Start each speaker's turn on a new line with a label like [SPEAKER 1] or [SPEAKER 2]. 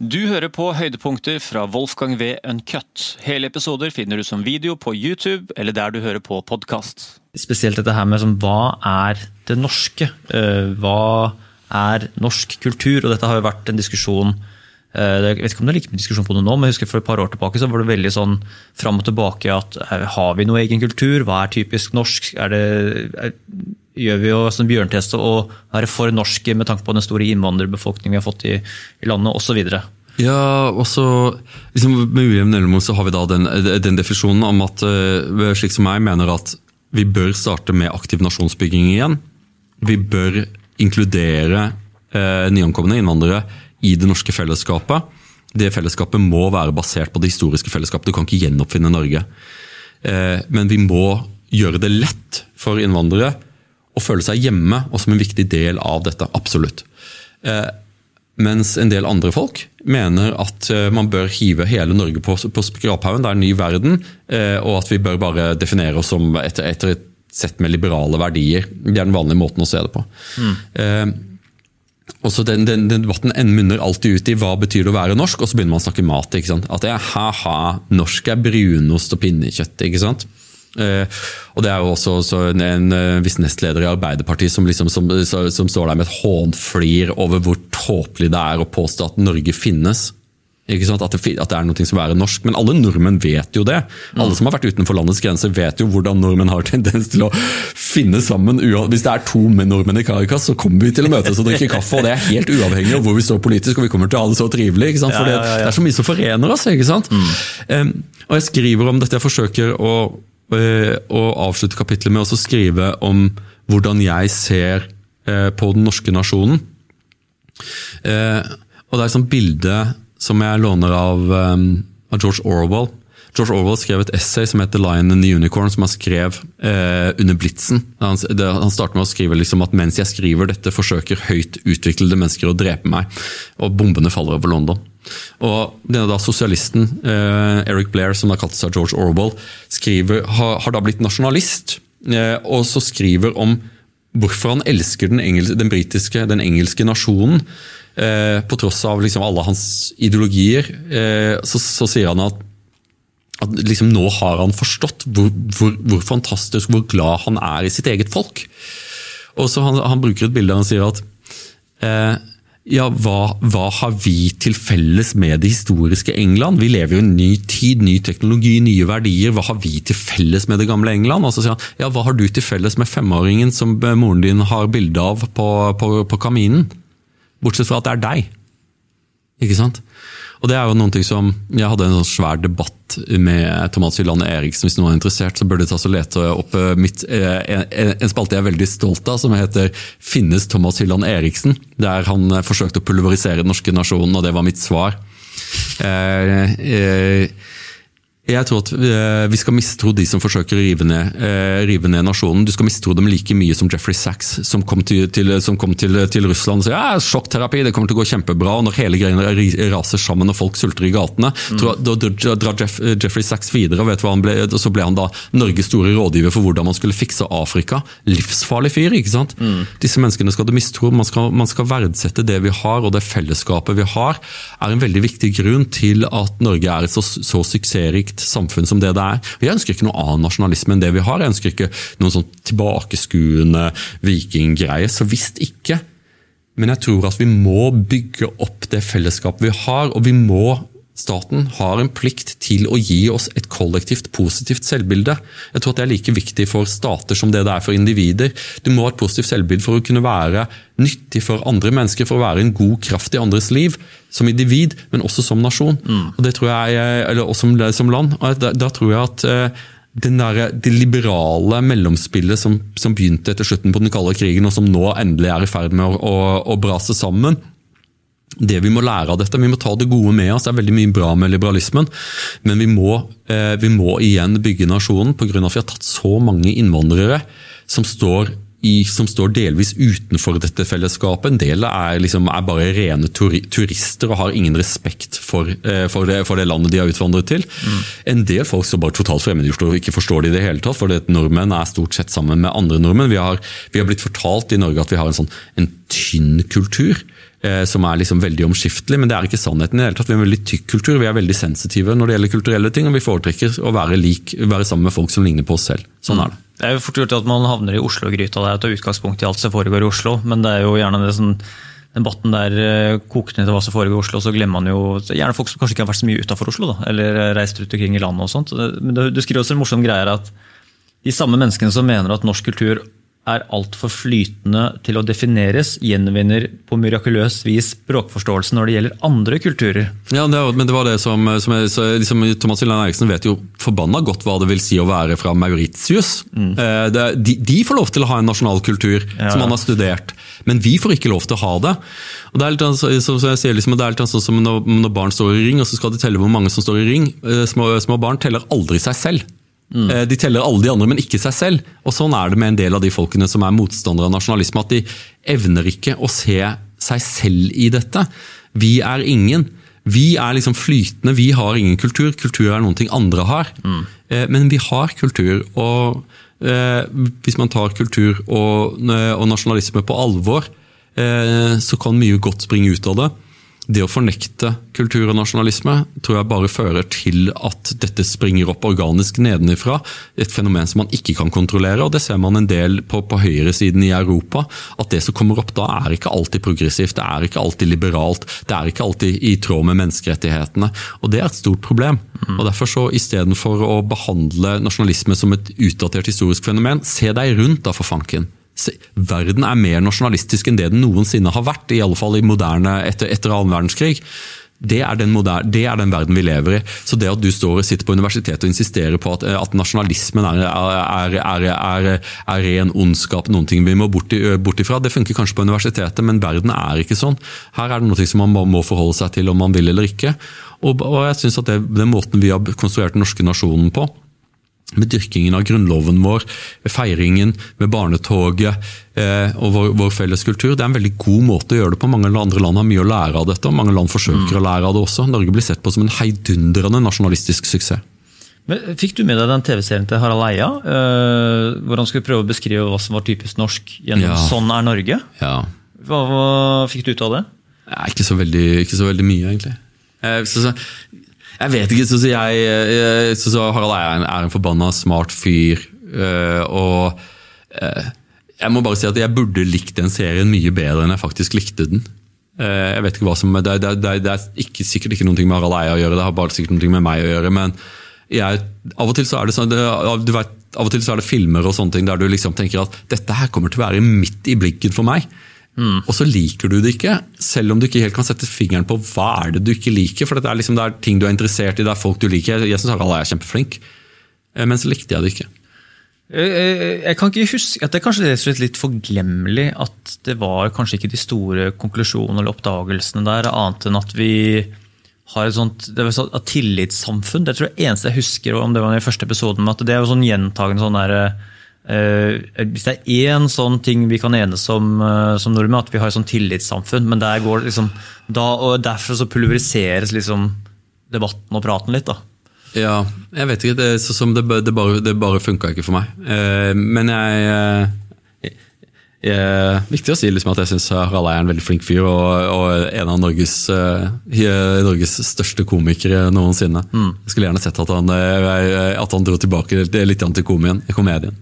[SPEAKER 1] Du hører på høydepunkter fra Wolfgang V. Uncut. Hele episoder finner du som video på YouTube eller der du hører på podkast.
[SPEAKER 2] Spesielt dette her med sånn, hva er det norske? Eh, Hva er norsk kultur? Og dette har jo vært en diskusjon eh, Jeg vet ikke om det er like mye diskusjon på det nå, men jeg husker for et par år tilbake så var det veldig sånn fram og tilbake at eh, har vi noe egen kultur? Hva er typisk norsk? Er det, gjør vi jo som bjørnteste å være for norske med tanke på den store innvandrerbefolkningen vi har fått i, i landet, osv.?
[SPEAKER 3] Ja, og så liksom, Med ujevn mellomrom så har vi da den, den definisjonen om at uh, slik som jeg mener at vi bør starte med aktiv nasjonsbygging igjen. Vi bør inkludere uh, nyankomne innvandrere i det norske fellesskapet. Det fellesskapet må være basert på det historiske fellesskapet. Du kan ikke gjenoppfinne Norge. Uh, men vi må gjøre det lett for innvandrere å føle seg hjemme og som en viktig del av dette. Absolutt. Eh, mens en del andre folk mener at eh, man bør hive hele Norge på, på skraphaugen. Det er en ny verden, eh, og at vi bør bare definere oss som etter, etter et sett med liberale verdier. Det er den vanlige måten å se det på. Eh, og så den, den, den debatten munner alltid ut i hva betyr det å være norsk, og så begynner man å snakke mat. ikke sant? At det er ha-ha, norsk er brunost og pinnekjøtt. ikke sant? Eh, og det er jo også en, en eh, viss nestleder i Arbeiderpartiet som, liksom, som, som, står der med et hånflir over hvor tåpelig det er å påstå at Norge finnes. At, det, at det er noe som er norsk. Men alle nordmenn vet jo det. Alle som har vært utenfor landets grenser vet jo hvordan nordmenn har tendens til å finne sammen. Hvis det er to med nordmenn i Caracas, så kommer vi til å møtes og drikke kaffe. og Det er helt uavhengig av hvor vi står politisk, og vi kommer til å ha det så trivelig. For
[SPEAKER 2] ja.
[SPEAKER 3] det er så mye som forener oss. ikke sant? Um, og jeg skriver om dette, jeg forsøker å, å avslutte kapitlet med å skrive om hvordan jeg ser eh, på den norske nasjonen. Eh, og det er et sånt bilde som jeg låner av, av George Orwell. George Orwell skrev et essay som heter 'Lion and the Unicorn', som han skrev eh, under blitsen. Han, det, han starter med å skrive liksom at mens jeg skriver dette, forsøker høyt utviklede mennesker å drepe meg, og bombene faller over London. Og denne da Sosialisten eh, Eric Blair, som da kalt seg George Orwell, skriver, har, har da blitt nasjonalist, eh, og så skriver om hvorfor han elsker den, engelske, den britiske, den engelske nasjonen. Eh, på tross av liksom alle hans ideologier, eh, så, så sier han at, at liksom nå har han forstått hvor, hvor, hvor fantastisk, hvor glad han er i sitt eget folk. Og så Han, han bruker et bilde der han sier at eh, ja, hva, hva har vi til felles med det historiske England? Vi lever jo i en ny tid, ny teknologi, nye verdier. Hva har vi til felles med det gamle England? Og så sier han, ja, hva har du til felles med femåringen som moren din har bilde av på, på, på kaminen? Bortsett fra at det er deg. Ikke sant? Og det er jo noen ting som, Jeg hadde en sånn svær debatt med Thomas Hylland Eriksen. Hvis noen er interessert, så bør de ta og lete opp eh, mitt, eh, en, en spalte jeg er veldig stolt av, som heter 'Finnes Thomas Hylland Eriksen?', der han eh, forsøkte å pulverisere den norske nasjonen, og det var mitt svar. Eh, eh, jeg tror at eh, vi skal mistro de som forsøker å rive ned, eh, rive ned nasjonen. Du skal mistro dem like mye som Jeffrey Sachs, som kom til, til, som kom til, til Russland og sa ja, sjokkterapi, det kommer til å gå kjempebra. og Når hele greiene raser sammen og folk sulter i gatene, tror jeg- da drar Jeff, Jeffrey Sachs videre. og vet hva han ble, Så ble han da Norges store rådgiver for hvordan man skulle fikse Afrika. Livsfarlig fyr, ikke sant? Disse menneskene skal du mistro. Man skal, man skal verdsette det vi har, og det fellesskapet vi har, er en veldig viktig grunn til at Norge er et så, så suksessrikt samfunn som det det er. Jeg ønsker ikke noe annen nasjonalisme enn det vi har. Jeg ønsker ikke noen sånn tilbakeskuende vikinggreie. Så visst ikke. Men jeg tror at vi må bygge opp det fellesskapet vi har, og vi må Staten har en plikt til å gi oss et kollektivt positivt selvbilde. Jeg tror at Det er like viktig for stater som det det er for individer. Du må ha et positivt selvbilde for å kunne være nyttig for andre mennesker, for å være en god kraft i andres liv. Som individ, men også som nasjon. Og det tror jeg, eller som, som land. Og da, da tror jeg at eh, den der, det liberale mellomspillet som, som begynte etter slutten på den kalde krigen, og som nå endelig er i ferd med å, å, å brase sammen, det vi må lære av dette, Vi må ta det gode med oss. Det er veldig mye bra med liberalismen, men vi må, eh, vi må igjen bygge nasjonen pga. at vi har tatt så mange innvandrere som står, i, som står delvis utenfor dette fellesskapet. En del er, liksom, er bare rene turister og har ingen respekt for, eh, for, det, for det landet de har utvandret til. En del folk står bare totalt fremmedgjort og ikke forstår det i det hele tatt. for Nordmenn er stort sett sammen med andre nordmenn. Vi har, vi har blitt fortalt i Norge at vi har en sånn en tynn kultur. Eh, som er liksom veldig omskiftelig, men det er ikke sannheten. i det hele tatt. Vi er en veldig tykk kultur, vi er veldig sensitive når det gjelder kulturelle ting, og vi foretrekker å være, lik, være sammen med folk som ligner på oss selv. Sånn er det.
[SPEAKER 2] Det er jo fort gjort at man havner i Oslo-gryta der tar utgangspunkt i alt som foregår i Oslo, men det er jo gjerne det sånn debatten der eh, koker ned til hva som foregår i Oslo, så glemmer man jo gjerne folk som kanskje ikke har vært så mye utafor Oslo, da, eller eh, reist rundt omkring i landet og sånt. Men du, skriver også en morsom greie at de samme menneskene som mener at norsk kultur er altfor flytende til å defineres, gjenvinner på mirakuløst vis språkforståelsen når det gjelder andre kulturer.
[SPEAKER 3] Ja, det, men det var det som, som, jeg, så, liksom, Thomas Hylland Eriksen vet jo forbanna godt hva det vil si å være fra Mauritius. Eh, det, de, de får lov til å ha en nasjonal kultur som han har studert, men vi får ikke lov til å ha det. Og det er litt, sånn- så, så, så jeg sier liksom, det er litt sånn som når, når barn står i ring, og så skal de telle hvor mange som står i ring. Eh, Små, små barn teller aldri seg selv. Eh, De teller alle de andre, men ikke seg selv. Og Sånn er det med en del av de folkene som er motstandere av nasjonalisme. At de evner ikke å se seg selv i dette. Vi er ingen. Vi er liksom flytende, vi har ingen kultur. Kultur er noe andre har. Mm. Men vi har kultur. og eh, Hvis man tar kultur og, nasjonalisme på alvor, eh, så kan mye godt springe ut av det. Det å fornekte kultur og nasjonalisme tror jeg bare fører til at dette springer opp organisk nedenifra. Et fenomen som man ikke kan kontrollere, og det ser man en del på, på høyresiden i Europa. At det som kommer opp da er ikke alltid progressivt, det er ikke alltid liberalt, det er ikke alltid i tråd med menneskerettighetene. Og det er et stort problem. Og derfor så istedenfor å behandle nasjonalisme som et utdatert historisk fenomen, se deg rundt da for fanken. Verden er mer nasjonalistisk enn det den noensinne har vært, i alle fall i moderne etter, etter annen verdenskrig. Det er, den moder- det er den verden vi lever i. Så det at du står og sitter på universitetet og insisterer på at, at nasjonalismen er, er, er, ren ondskap, noen ting vi må bort, i, ifra, det funker kanskje på universitetet, men verden er ikke sånn. Her er det noe som man må forholde seg til om man vil eller ikke. Og, og jeg synes at det, Den måten vi har konstruert den norske nasjonen på, med dyrkingen av grunnloven vår, med feiringen, med barnetoget eh, og vår, vår felles kultur. Det er en veldig god måte å gjøre det på. Mange andre land har mye å lære av dette, og mange land forsøker å lære av det også. Norge blir sett på som en heidundrende nasjonalistisk suksess.
[SPEAKER 2] Men Fikk du med deg den TV-serien til Harald Eia, eh, hvor han skulle prøve å beskrive hva som var typisk norsk gjennom
[SPEAKER 3] Ja.
[SPEAKER 2] 'Sånn er Norge'?
[SPEAKER 3] Ja.
[SPEAKER 2] Hva, hva fikk du ut av det?
[SPEAKER 3] Ja, ikke, så veldig, ikke så veldig mye, egentlig. Eh, så, så, jeg vet ikke. Så, jeg, jeg så, så Harald Eia er en, forbanna smart fyr. eh, og eh, jeg må bare si at jeg burde likt den serien mye bedre enn jeg faktisk likte den. Eh, jeg vet ikke hva som, Det, det, det, det er ikke, sikkert ikke noe med Harald Eia å gjøre, det har bare sikkert noe med meg å gjøre. men jeg, av og til så er det sånn, du vet, av og til så er det filmer og sånne ting der du liksom tenker at dette her kommer til å være midt i blinken for meg. Og så liker du det ikke, selv om du ikke helt kan sette fingeren på hva er det du ikke liker. For det er, liksom, det er ting du er interessert i, det er folk du liker. Jeg syns Harald er kjempeflink, Eh, men så likte jeg det ikke.
[SPEAKER 2] Jeg, jeg, jeg kan ikke huske at Det er kanskje litt forglemmelig at det var kanskje ikke de store konklusjonene eller oppdagelsene der, annet enn at vi har et sånt det var sånn, et tillitssamfunn. Det tror jeg eneste jeg husker om det var i den første episoden, at det er jo sånn gjentagende sånn der, eh, Hvis det er én sånn ting vi kan enes om eh, som nordmenn, at vi har et sånt tillitssamfunn, men der går liksom da, og Derfor så pulveriseres liksom debatten og praten litt. da.
[SPEAKER 3] Ja, jeg vet ikke. Det, så som det, det bare, det bare funka ikke for meg. Eh, men jeg, eh, jeg Viktig å si liksom at jeg syns Harald er en veldig flink fyr, og, og en av Norges, eh, Norges største komikere noensinne. Jeg skulle gjerne sett at han, eh, at han dro tilbake litt til komedien. komedien.